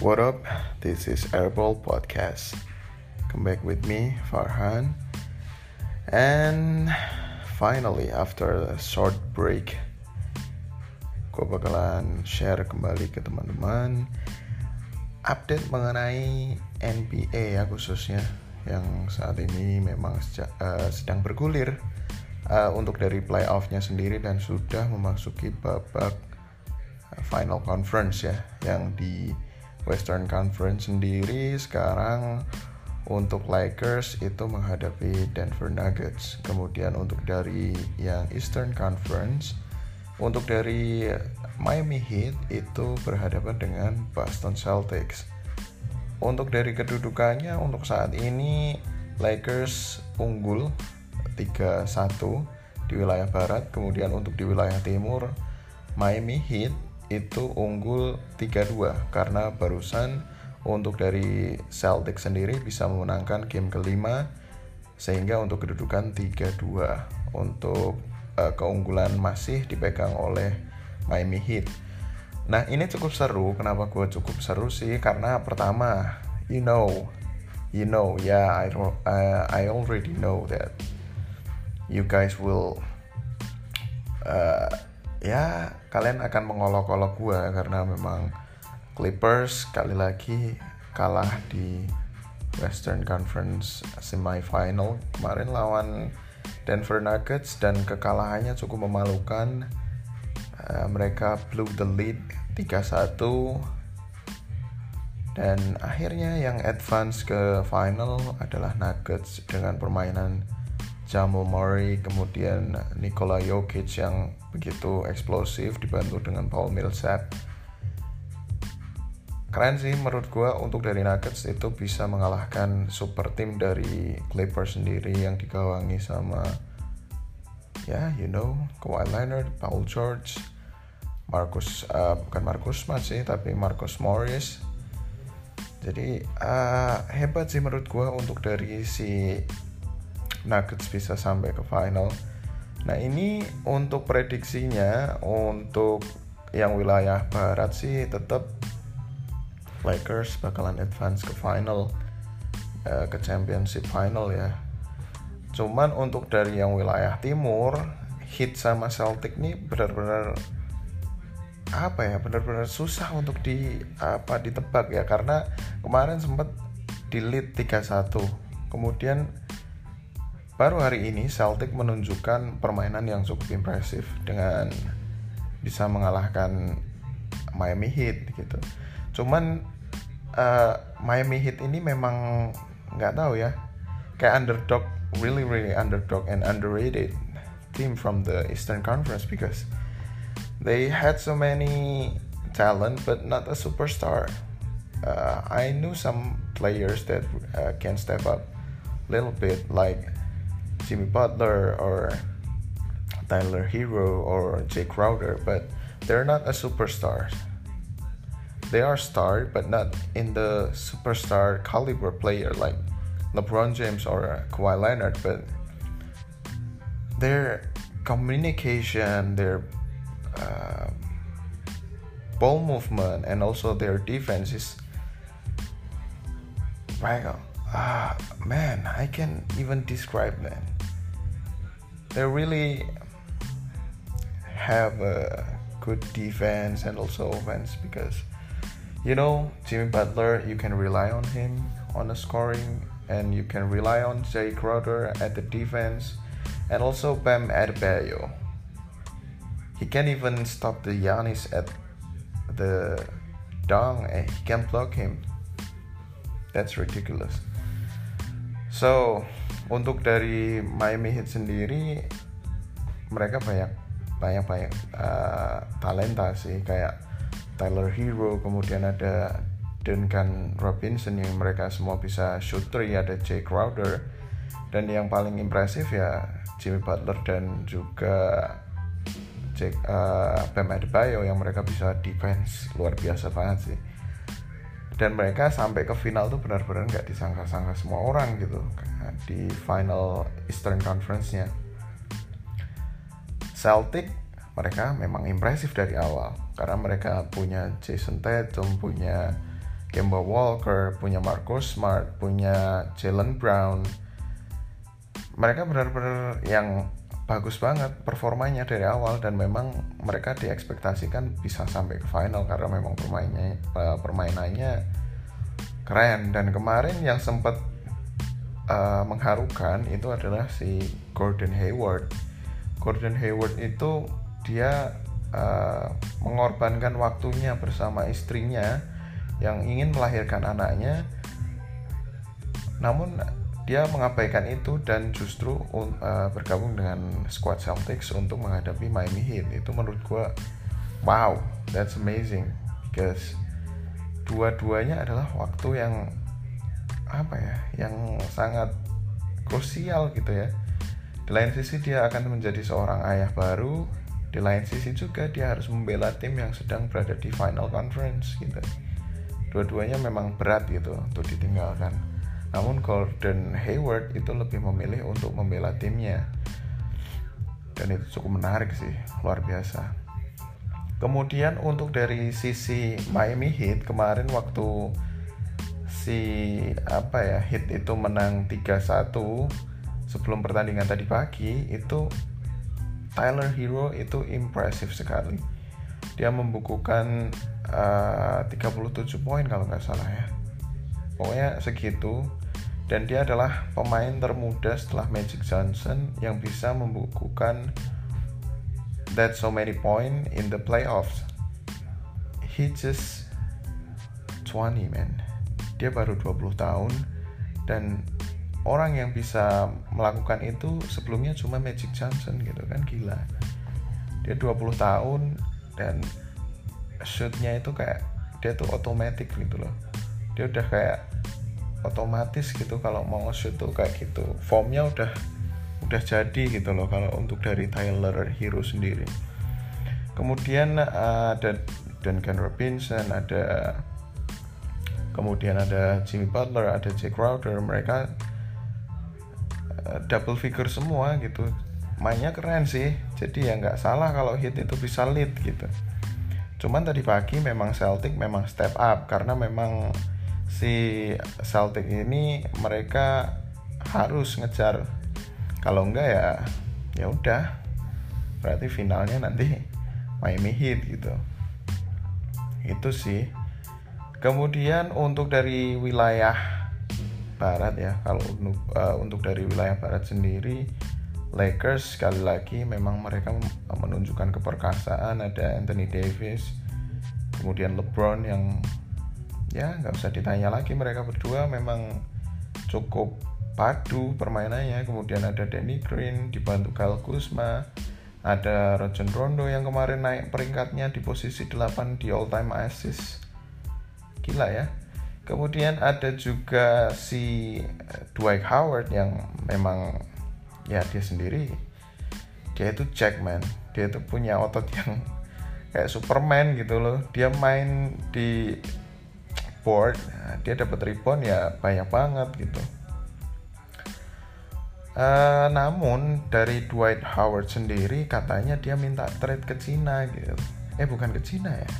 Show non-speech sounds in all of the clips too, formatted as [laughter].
What up? This is Airball Podcast. Come back with me, Farhan. And finally, after a short break, gue bakalan share kembali ke teman-teman update mengenai NBA ya khususnya yang saat ini memang uh, sedang bergulir uh, untuk dari playoffnya sendiri dan sudah memasuki babak final conference ya yang di Western Conference sendiri sekarang untuk Lakers itu menghadapi Denver Nuggets. Kemudian untuk dari yang Eastern Conference untuk dari Miami Heat itu berhadapan dengan Boston Celtics. Untuk dari kedudukannya untuk saat ini Lakers unggul 3-1 di wilayah barat, kemudian untuk di wilayah timur Miami Heat itu unggul 3-2 karena barusan untuk dari Celtic sendiri bisa memenangkan game kelima sehingga untuk kedudukan 3-2 untuk uh, keunggulan masih dipegang oleh Miami Heat. Nah ini cukup seru. Kenapa gue cukup seru sih? Karena pertama, you know, you know, yeah, I uh, I already know that you guys will uh, ya kalian akan mengolok-olok gue karena memang Clippers kali lagi kalah di Western Conference semifinal. Kemarin lawan Denver Nuggets dan kekalahannya cukup memalukan. Uh, mereka blew the lead 3-1 dan akhirnya yang advance ke final adalah Nuggets dengan permainan Jamal Murray, kemudian Nikola Jokic yang begitu eksplosif dibantu dengan Paul Millsap. Keren sih menurut gue untuk dari Nuggets itu bisa mengalahkan super team dari Clippers sendiri yang digawangi sama ya you know Kawhi Leonard, Paul George, Marcus uh, bukan Marcus Smart sih tapi Marcus Morris. Jadi uh, hebat sih menurut gue untuk dari si Nuggets bisa sampai ke final. Nah ini untuk prediksinya untuk yang wilayah barat sih tetap Lakers bakalan advance ke final uh, ke championship final ya. Cuman untuk dari yang wilayah timur Heat sama Celtic nih benar-benar apa ya benar-benar susah untuk di apa ditebak ya karena kemarin sempat di lead 3-1 kemudian Baru hari ini Celtic menunjukkan permainan yang cukup impresif dengan bisa mengalahkan Miami Heat gitu. Cuman uh, Miami Heat ini memang nggak tahu ya, kayak underdog, really really underdog and underrated team from the Eastern Conference because they had so many talent but not a superstar. Uh, I knew some players that uh, can step up a little bit like Jimmy Butler or Tyler Hero or Jay Crowder, but they're not a superstar. They are star, but not in the superstar caliber player like LeBron James or Kawhi Leonard. But their communication, their uh, ball movement, and also their defense is wow ah man i can even describe man they really have a good defense and also offense because you know Jimmy Butler you can rely on him on the scoring and you can rely on Jay Crowder at the defense and also Bam Adebayo. He can even stop the Giannis at the dunk and he can block him. That's ridiculous. So untuk dari Miami Heat sendiri mereka banyak banyak banyak uh, talenta sih. Kayak Tyler Hero kemudian ada Duncan Robinson yang mereka semua bisa shoot three ada Jay Crowder. Dan yang paling impresif ya Jimmy Butler dan juga Jake, uh, Bam Adebayo yang mereka bisa defense. Luar biasa banget sih. Dan mereka sampai ke final tuh benar-benar nggak disangka-sangka semua orang gitu di final Eastern Conference-nya. Celtic mereka memang impresif dari awal karena mereka punya Jason Tatum, punya Kemba Walker, punya Marcus Smart, punya Jalen Brown. Mereka benar-benar yang bagus banget performanya dari awal dan memang mereka diekspektasikan bisa sampai ke final karena memang permainannya permainannya keren dan kemarin yang sempat uh, mengharukan itu adalah si Gordon Hayward. Gordon Hayward itu dia uh, mengorbankan waktunya bersama istrinya yang ingin melahirkan anaknya, namun dia mengabaikan itu dan justru uh, bergabung dengan squad Celtics untuk menghadapi Miami Heat. Itu menurut gue, wow, that's amazing because dua-duanya adalah waktu yang apa ya yang sangat krusial gitu ya. Di lain sisi dia akan menjadi seorang ayah baru di lain sisi juga dia harus membela tim yang sedang berada di final conference gitu. Dua-duanya memang berat gitu untuk ditinggalkan. Namun Gordon Hayward itu lebih memilih untuk membela timnya. Dan itu cukup menarik sih luar biasa. Kemudian untuk dari sisi Miami Heat kemarin waktu si apa ya hit itu menang 3-1 sebelum pertandingan tadi pagi itu Tyler Hero itu impresif sekali. Dia membukukan uh, 37 poin kalau nggak salah ya. Pokoknya segitu. Dan dia adalah pemain termuda setelah Magic Johnson yang bisa membukukan that so many point in the playoffs. He just 20 man dia baru 20 tahun dan orang yang bisa melakukan itu sebelumnya cuma Magic Johnson gitu kan gila. Dia 20 tahun dan shootnya itu kayak dia tuh otomatis gitu loh. Dia udah kayak otomatis gitu kalau mau shoot tuh kayak gitu. Formnya udah udah jadi gitu loh kalau untuk dari Tyler Hero sendiri. Kemudian uh, ada Duncan Robinson ada kemudian ada Jimmy Butler ada Jack Crowder mereka uh, double figure semua gitu. Mainnya keren sih jadi ya nggak salah kalau hit itu bisa lead gitu. Cuman tadi pagi memang Celtic memang step up karena memang si Celtic ini mereka harus ngejar. Kalau enggak ya ya udah. Berarti finalnya nanti Miami Heat gitu. Itu sih Kemudian untuk dari wilayah barat ya, kalau uh, untuk dari wilayah barat sendiri, Lakers sekali lagi memang mereka menunjukkan keperkasaan ada Anthony Davis, kemudian LeBron yang ya nggak usah ditanya lagi mereka berdua memang cukup padu permainannya. Kemudian ada Danny Green dibantu Kyle Kuzma ada Rajon Rondo yang kemarin naik peringkatnya di posisi 8 di all time assist gila ya. Kemudian ada juga si eh, Dwight Howard yang memang ya dia sendiri dia itu Jackman. Dia itu punya otot [laughs] yang kayak Superman gitu loh. Dia main di board nah, dia dapat rebound ya banyak banget gitu. Uh, namun dari Dwight Howard sendiri katanya dia minta trade ke Cina gitu. Eh bukan ke Cina ya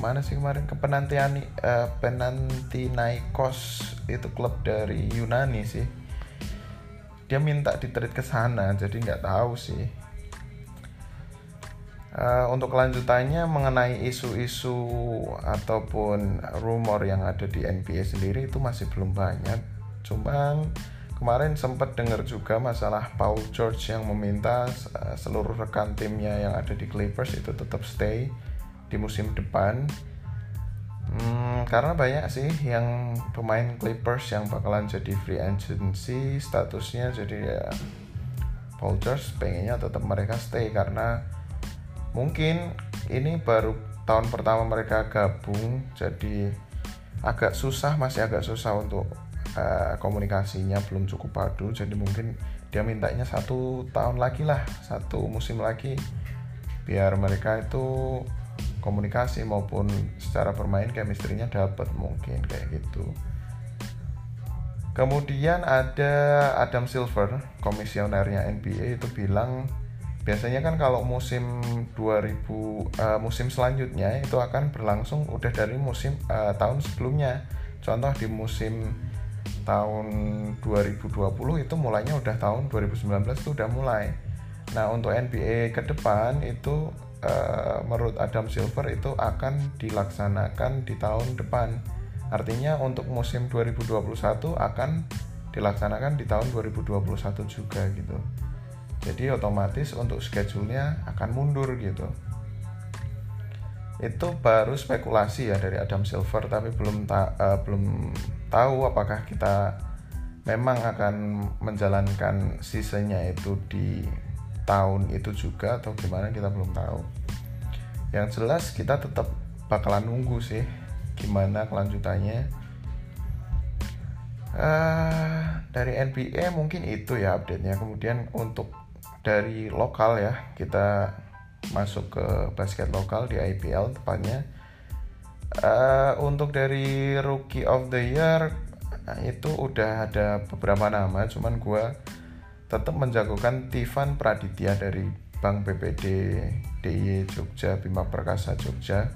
mana sih kemarin? Ke penantian uh, Penantinaikos itu klub dari Yunani sih. Dia minta di trade ke sana jadi nggak tahu sih. Uh, untuk kelanjutannya mengenai isu-isu ataupun rumor yang ada di NBA sendiri itu masih belum banyak. Cuman kemarin sempat dengar juga masalah Paul George yang meminta uh, seluruh rekan timnya yang ada di Clippers itu tetap stay di musim depan. Hmm, karena banyak sih yang pemain Clippers yang bakalan jadi free agency statusnya jadi ya George pengennya tetap mereka stay karena mungkin ini baru tahun pertama mereka gabung jadi agak susah masih agak susah untuk uh, komunikasinya belum cukup padu jadi mungkin dia mintanya satu tahun lagi lah satu musim lagi biar mereka itu komunikasi maupun secara bermain chemistry-nya dapat mungkin kayak gitu. Kemudian ada Adam Silver, komisionernya NBA itu bilang biasanya kan kalau musim 2000 uh, musim selanjutnya itu akan berlangsung udah dari musim uh, tahun sebelumnya contoh di musim tahun 2020 itu mulainya udah tahun 2019 itu udah mulai nah untuk NBA ke depan itu uh, menurut Adam Silver itu akan dilaksanakan di tahun depan. Artinya untuk musim 2021 akan dilaksanakan di tahun 2021 juga gitu. Jadi otomatis untuk schedule-nya akan mundur gitu. Itu baru spekulasi ya dari Adam Silver tapi belum ta uh, belum tahu apakah kita memang akan menjalankan sisanya itu di tahun itu juga atau gimana kita belum tahu. Yang jelas kita tetap bakalan nunggu sih gimana kelanjutannya. Uh, dari NBA mungkin itu ya update-nya. Kemudian untuk dari lokal ya kita masuk ke basket lokal di IPL tepatnya. Uh, untuk dari rookie of the year itu udah ada beberapa nama cuman gue tetap menjagokan Tivan Praditya dari Bank BPD DIY Jogja Bima Perkasa Jogja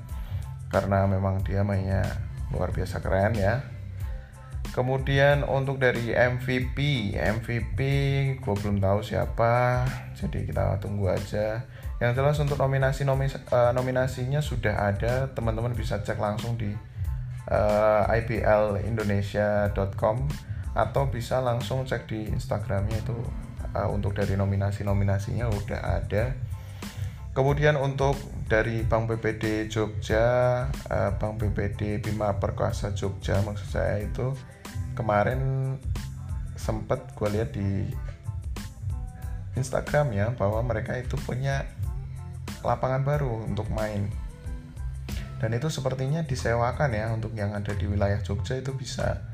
karena memang dia mainnya luar biasa keren ya Kemudian untuk dari MVP, MVP gue belum tahu siapa, jadi kita tunggu aja. Yang jelas untuk nominasi uh, nominasinya sudah ada, teman-teman bisa cek langsung di uh, eh, iPLindonesia.com atau bisa langsung cek di Instagramnya itu uh, untuk dari nominasi nominasinya udah ada. Kemudian untuk dari Bank BPD Jogja, uh, Bank BPD Bima Perkasa Jogja maksud saya itu kemarin sempet gue lihat di Instagram ya bahwa mereka itu punya lapangan baru untuk main dan itu sepertinya disewakan ya untuk yang ada di wilayah Jogja itu bisa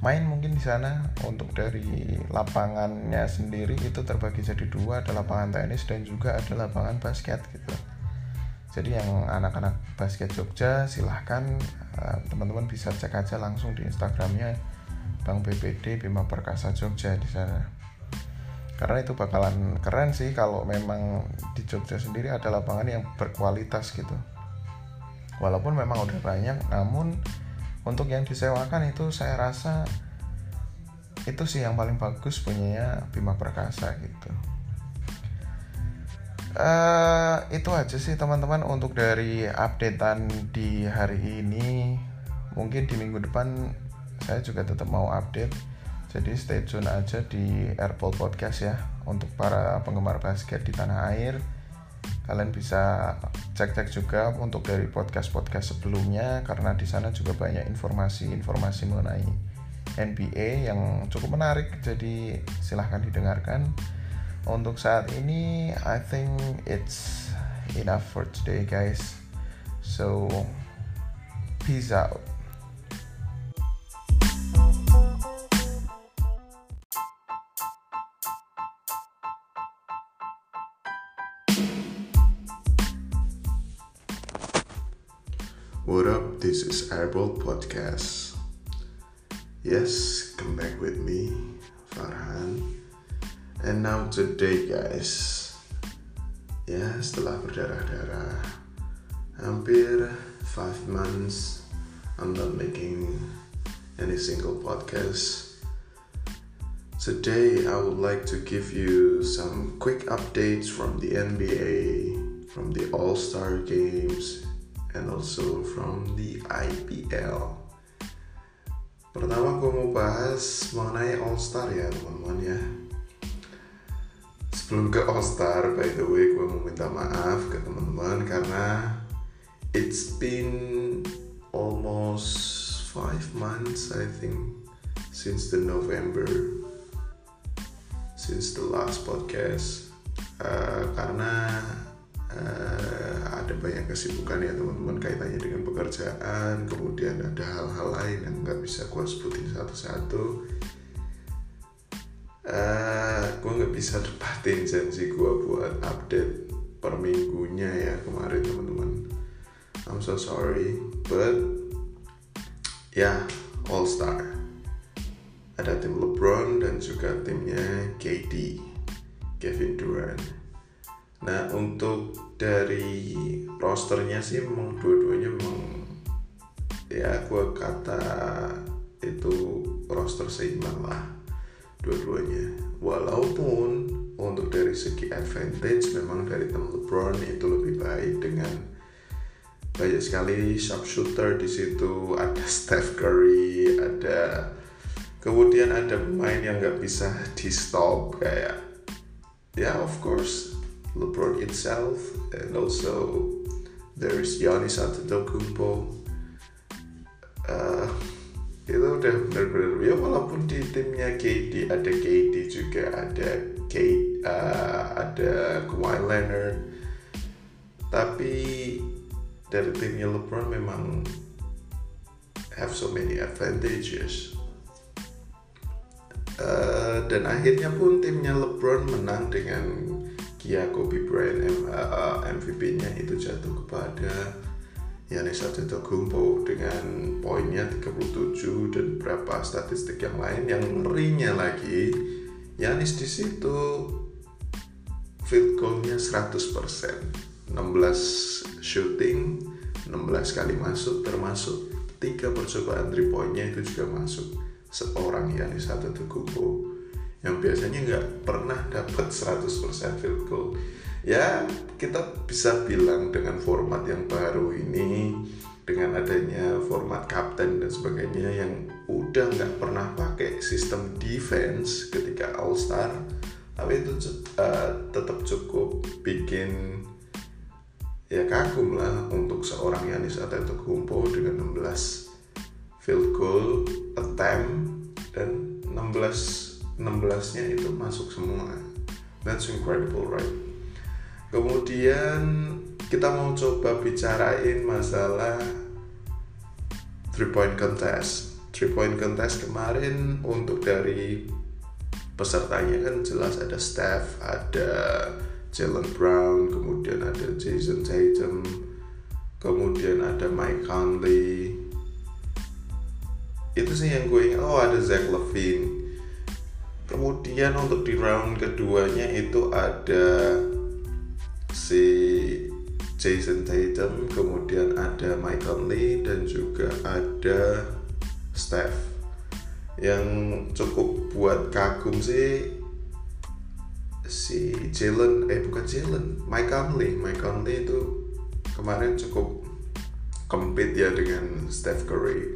main mungkin di sana. Untuk dari lapangannya sendiri itu terbagi jadi dua. Ada lapangan tenis dan juga ada lapangan basket gitu. Jadi yang anak-anak basket Jogja silahkan uh, teman-teman bisa cek aja langsung di Instagramnya Bang BPD Bima Perkasa Jogja di sana. Karena itu bakalan keren sih kalau memang di Jogja sendiri ada lapangan yang berkualitas gitu. Walaupun memang udah banyak namun untuk yang disewakan itu saya rasa itu sih yang paling bagus punyanya Bima Perkasa gitu. Uh, itu aja sih teman-teman. Untuk dari updatean di hari ini mungkin di minggu depan saya juga tetap mau update. Jadi stay tune aja di Airport Podcast ya untuk para penggemar basket di tanah air kalian bisa cek-cek juga untuk dari podcast-podcast sebelumnya karena di sana juga banyak informasi-informasi mengenai NBA yang cukup menarik jadi silahkan didengarkan. Untuk saat ini I think it's enough for today guys. So peace out Airball Podcast. Yes, come back with me, Farhan. And now today guys Ya setelah berdarah-darah Hampir 5 months I'm not making any single podcast Today I would like to give you some quick updates from the NBA From the All-Star Games And also from the IPL Pertama gue mau bahas mengenai All-Star ya teman-teman ya. Sebelum ke All Star by the way gue mau minta maaf ke teman-teman karena it's been almost five months I think since the November since the last podcast. Uh, karena uh, ada banyak kesibukan ya teman-teman kaitannya dengan pekerjaan kemudian ada hal-hal lain yang nggak bisa gue sebutin satu-satu. Uh, gue nggak bisa tepatin janji gue buat update per minggunya ya kemarin teman-teman. I'm so sorry but ya yeah, All Star. Ada tim LeBron dan juga timnya KD Kevin Durant Nah untuk dari rosternya sih memang dua-duanya memang ya gue kata itu roster seimbang lah dua-duanya. Walaupun untuk dari segi advantage memang dari tim LeBron itu lebih baik dengan banyak sekali sharpshooter di situ ada [laughs] Steph Curry ada kemudian ada pemain yang nggak bisa di stop kayak ya of course LeBron itself and also there's Giannis Antetokounmpo. Uh, itu udah benar-benar ya walaupun di timnya KD ada KD juga ada Kate uh, ada Kawhi Leonard. Tapi dari timnya LeBron memang have so many advantages. Uh, dan akhirnya pun timnya LeBron menang dengan Kia Kobe Bryant MVP-nya itu jatuh kepada Yanis Antetokounmpo dengan poinnya 37 dan berapa statistik yang lain yang ngerinya lagi Yanis di situ field goalnya 100% 16 shooting 16 kali masuk termasuk tiga percobaan three pointnya itu juga masuk seorang Yanis Antetokounmpo yang biasanya nggak pernah dapat 100% field goal. Ya kita bisa bilang dengan format yang baru ini dengan adanya format kapten dan sebagainya yang udah nggak pernah pakai sistem defense ketika All Star tapi itu uh, tetap cukup bikin ya kagum lah untuk seorang Yanis Antetokounmpo dengan 16 field goal attempt dan 16 16 nya itu masuk semua that's incredible right Kemudian kita mau coba bicarain masalah three point contest. Three point contest kemarin untuk dari pesertanya kan jelas ada Steph, ada Jalen Brown, kemudian ada Jason Tatum, kemudian ada Mike Conley. Itu sih yang gue ingat. Oh ada Zach Levine. Kemudian untuk di round keduanya itu ada si Jason Tatum, kemudian ada Michael Lee dan juga ada Steph. Yang cukup buat kagum sih si Jalen, eh bukan Jalen, Michael Lee. Michael Lee itu kemarin cukup compete ya dengan Steph Curry.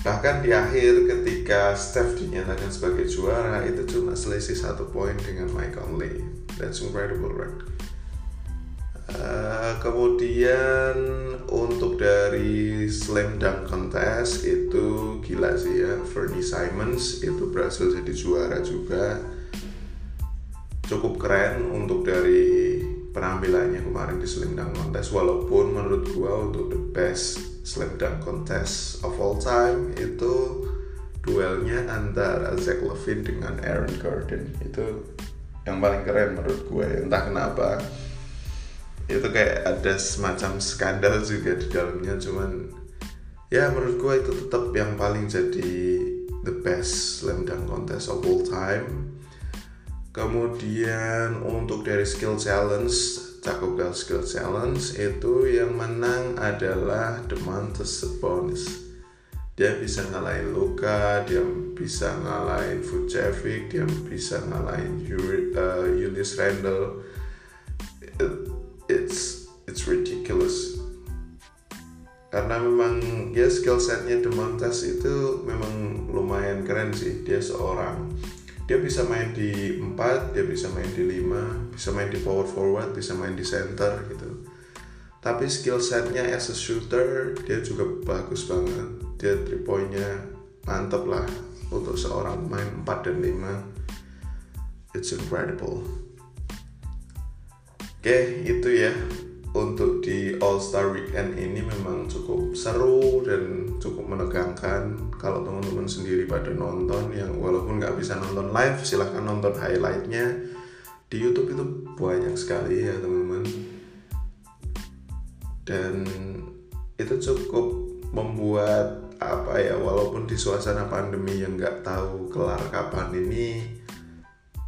Bahkan di akhir ketika Steph dinyatakan sebagai juara itu cuma selisih satu poin dengan Michael Lee. That's incredible, right? Uh, kemudian untuk dari slam dunk contest itu gila sih ya Fernie Simons itu berhasil jadi juara juga cukup keren untuk dari penampilannya kemarin di slam dunk contest walaupun menurut gua untuk the best slam dunk contest of all time itu duelnya antara Zach Levine dengan Aaron Gordon. Itu yang paling keren menurut gue. Entah kenapa itu kayak ada semacam skandal juga di dalamnya. Cuman ya menurut gue itu tetap yang paling jadi the best slam dunk contest of all time. Kemudian untuk dari skill challenge Bell skill challenge itu yang menang adalah Demantis Sabonis. Dia bisa ngalahin Luka, dia bisa ngalahin Vucevic, dia bisa ngalahin Yuri, uh, Randle. It's it's ridiculous. Karena memang ya skill setnya Demontas itu memang lumayan keren sih. Dia seorang dia bisa main di 4, dia bisa main di 5, bisa main di power forward, bisa main di center gitu. Tapi skill setnya as a shooter dia juga bagus banget. Dia three pointnya mantep lah untuk seorang main 4 dan 5. It's incredible. Oke, itu ya untuk di All Star Weekend ini memang cukup seru dan cukup menegangkan. Kalau teman-teman sendiri pada nonton yang walaupun nggak bisa nonton live silahkan nonton highlightnya. Di YouTube itu banyak sekali ya teman-teman. Dan itu cukup membuat apa ya walaupun di suasana pandemi yang nggak tahu kelar kapan ini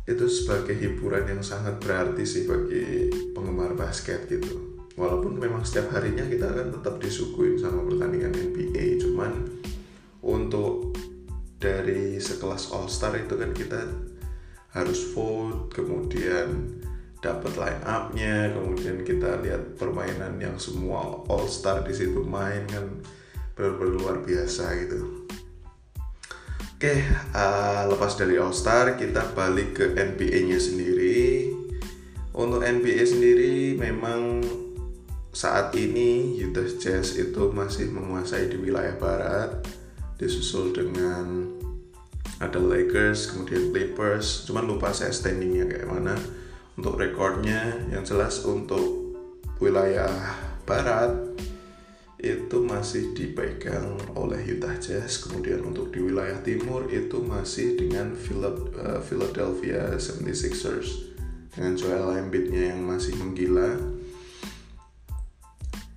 itu sebagai hiburan yang sangat berarti sih bagi penggemar basket gitu walaupun memang setiap harinya kita akan tetap disuguhin sama pertandingan NBA cuman untuk dari sekelas All Star itu kan kita harus vote kemudian dapat line up-nya kemudian kita lihat permainan yang semua All Star di situ main kan benar-benar luar biasa gitu Oke, uh, lepas dari All Star kita balik ke NBA-nya sendiri. Untuk NBA sendiri memang saat ini Utah Jazz itu masih menguasai di wilayah barat, disusul dengan ada Lakers, kemudian Clippers. Cuman lupa saya standingnya kayak mana. Untuk rekornya yang jelas untuk wilayah barat itu masih dipegang oleh Utah Jazz kemudian untuk di wilayah timur itu masih dengan eh, Philadelphia 76ers dengan Joel Embiidnya yang masih menggila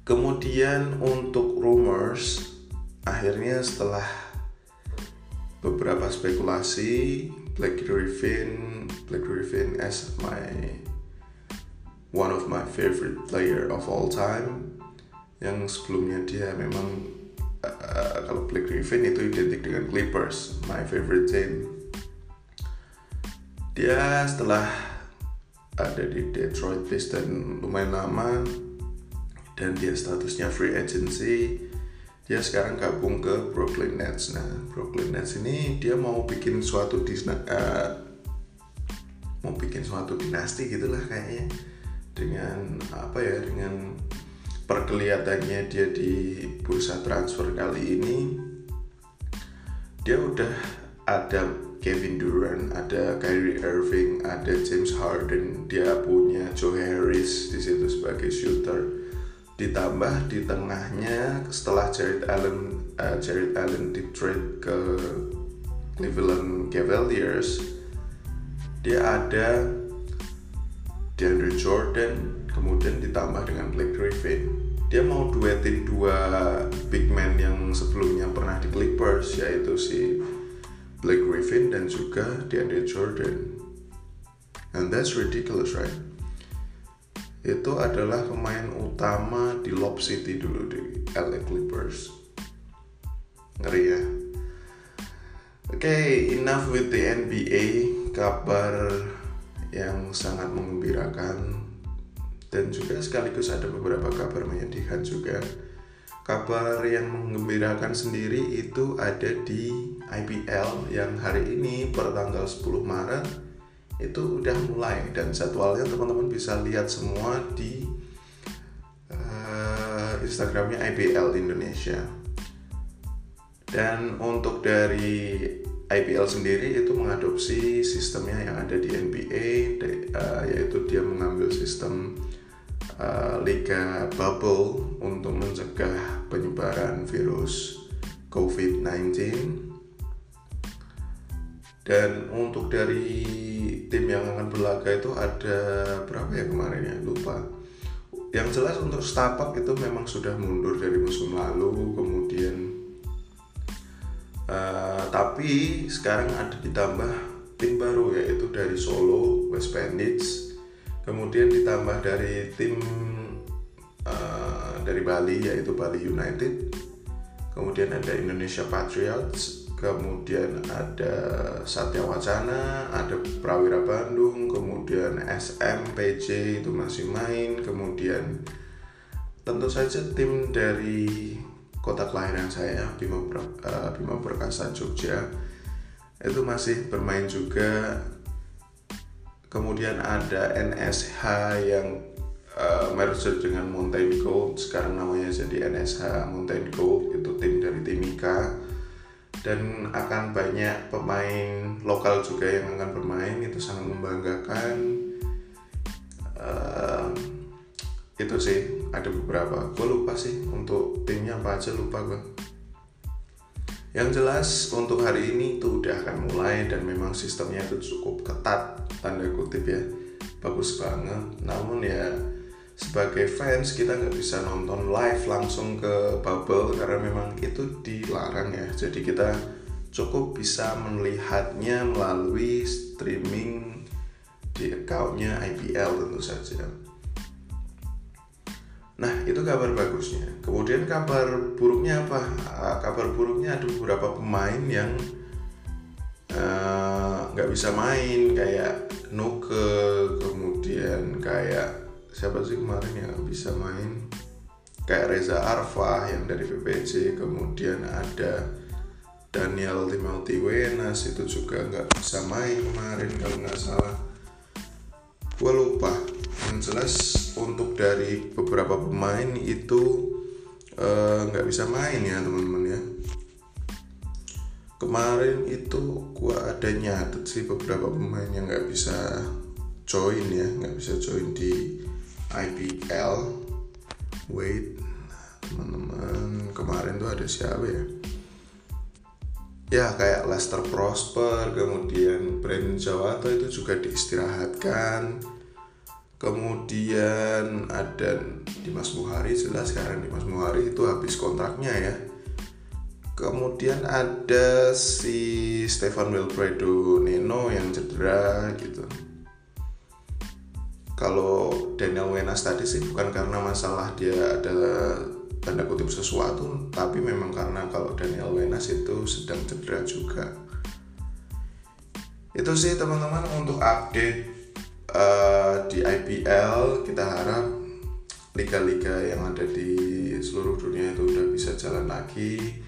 kemudian untuk rumors akhirnya setelah beberapa spekulasi Black Griffin Black Griffin as my one of my favorite player of all time yang sebelumnya dia memang uh, kalau Blake Griffin itu identik dengan Clippers, my favorite team. Dia setelah ada di Detroit Pistons lumayan lama dan dia statusnya free agency. Dia sekarang gabung ke Brooklyn Nets. Nah Brooklyn Nets ini dia mau bikin suatu disna, uh, mau bikin suatu dinasti gitulah kayaknya. Dengan apa ya dengan perkelihatannya dia di bursa transfer kali ini dia udah ada Kevin Durant, ada Kyrie Irving, ada James Harden, dia punya Joe Harris di situ sebagai shooter. Ditambah di tengahnya setelah Jared Allen uh, Jared Allen di trade ke Cleveland Cavaliers, dia ada DeAndre Jordan, kemudian ditambah dengan Blake Griffin. Dia mau duetin dua big man yang sebelumnya pernah di Clippers yaitu si Blake Griffin dan juga DeAndre Jordan. And that's ridiculous right itu adalah pemain utama di Lob City dulu di LA Clippers. Ngeri ya? Oke okay, enough with the NBA kabar yang sangat mengembirakan. Dan juga sekaligus ada beberapa kabar menyedihkan juga. Kabar yang mengembirakan sendiri itu ada di IPL yang hari ini per tanggal 10 Maret itu udah mulai dan jadwalnya teman-teman bisa lihat semua di uh, Instagramnya IPL Indonesia. Dan untuk dari IPL sendiri itu mengadopsi sistemnya yang ada di NBA, uh, yaitu dia mengambil sistem uh, liga bubble untuk mencegah penyebaran virus COVID-19 dan untuk dari tim yang akan berlaga itu ada berapa ya kemarin ya? Lupa. Yang jelas untuk Stapak itu memang sudah mundur dari musim lalu kemudian uh, tapi sekarang ada ditambah tim baru yaitu dari Solo West Bandits. Kemudian ditambah dari tim uh, dari Bali yaitu Bali United. Kemudian ada Indonesia Patriots kemudian ada Satya Wacana ada Prawira Bandung kemudian SMPJ itu masih main. Kemudian tentu saja tim dari kota kelahiran saya Bima, uh, Bima Perkasa Jogja itu masih bermain juga. Kemudian ada NSH yang uh, merger dengan Mountain Gold sekarang namanya jadi NSH Mountain Gold itu tim dari Timika dan akan banyak pemain lokal juga yang akan bermain itu sangat membanggakan. Uh, itu sih ada beberapa. Gue lupa sih untuk timnya apa aja lupa gue yang jelas untuk hari ini itu udah akan mulai dan memang sistemnya itu cukup ketat tanda kutip ya. Bagus banget. Namun ya sebagai fans kita nggak bisa nonton live langsung ke bubble karena memang itu dilarang ya jadi kita cukup bisa melihatnya melalui streaming di accountnya IPL tentu saja Nah itu kabar bagusnya. Kemudian kabar buruknya apa? Ah, kabar buruknya ada beberapa pemain yang eh, nggak uh, bisa main kayak Nuke, kemudian kayak siapa sih kemarin yang bisa main? Kayak Reza Arfa yang dari PPC, kemudian ada Daniel Timothy Wenas itu juga nggak bisa main kemarin kalau nggak salah. Gue lupa. Yang jelas untuk dari beberapa pemain itu eh, nggak uh, bisa main ya teman-teman ya kemarin itu gua ada nyatet sih beberapa pemain yang nggak bisa join ya nggak bisa join di IPL wait teman-teman kemarin tuh ada siapa ya? Ya kayak Lester Prosper kemudian Brandon Jawato itu juga diistirahatkan. Kemudian ada Dimas Buhari jelas sekarang Dimas Buhari itu habis kontraknya ya. Kemudian ada si Stefan Wilfredo Neno yang cedera gitu kalau Daniel Wenas tadi sih bukan karena masalah dia ada tanda kutip sesuatu tapi memang karena kalau Daniel Wenas itu sedang cedera juga. Itu sih teman-teman untuk update uh, di IPL kita harap liga-liga yang ada di seluruh dunia itu udah bisa jalan lagi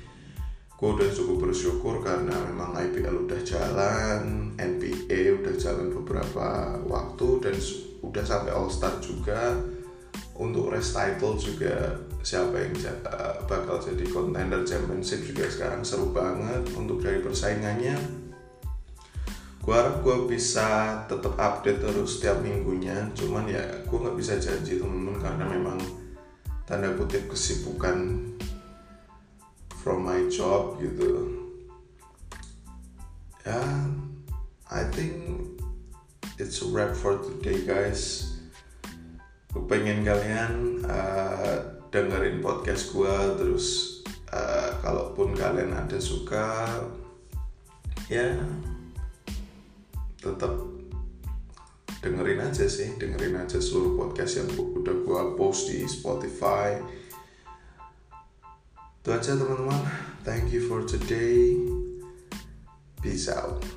gue udah cukup bersyukur karena memang IPL udah jalan NBA udah jalan beberapa waktu dan udah sampai All Star juga. Untuk race title juga siapa yang eh, bakal jadi contender championship juga sekarang seru banget untuk dari persaingannya. Gue harap gue bisa tetap update terus setiap minggunya cuman ya gue nggak bisa janji temen-temen karena memang tanda kutip kesibukan from my job gitu. Ya yeah, I think it's a wrap for today guys. Gue pengen kalian uh, dengerin podcast gue terus uh, kalaupun kalian ada suka ya yeah, tetap dengerin aja sih dengerin aja seluruh podcast yang udah gua post di Spotify itu aja teman-teman. Thank you for today. Peace out